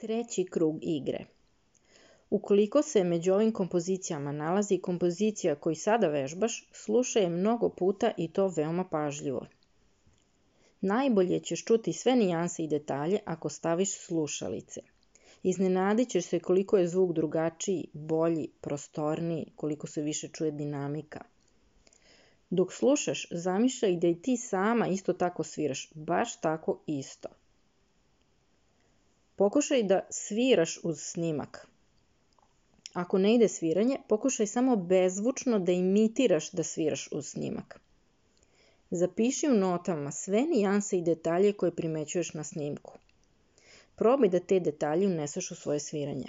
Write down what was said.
Treći krug igre. Ukoliko se među ovim kompozicijama nalazi kompozicija koju sada vežbaš, slušaj je mnogo puta i to veoma pažljivo. Najbolje ćeš čuti sve nijanse i detalje ako staviš slušalice. Iznenadit ćeš se koliko je zvuk drugačiji, bolji, prostorniji, koliko se više čuje dinamika. Dok slušaš, zamišljaj da i ti sama isto tako sviraš, baš tako isto. Pokušaj da sviraš uz snimak. Ako ne ide sviranje, pokušaj samo bezvučno da imitiraš da sviraš uz snimak. Zapiši u notama sve nijanse i detalje koje primećuješ na snimku. Probaj da te detalje uneseš u svoje sviranje.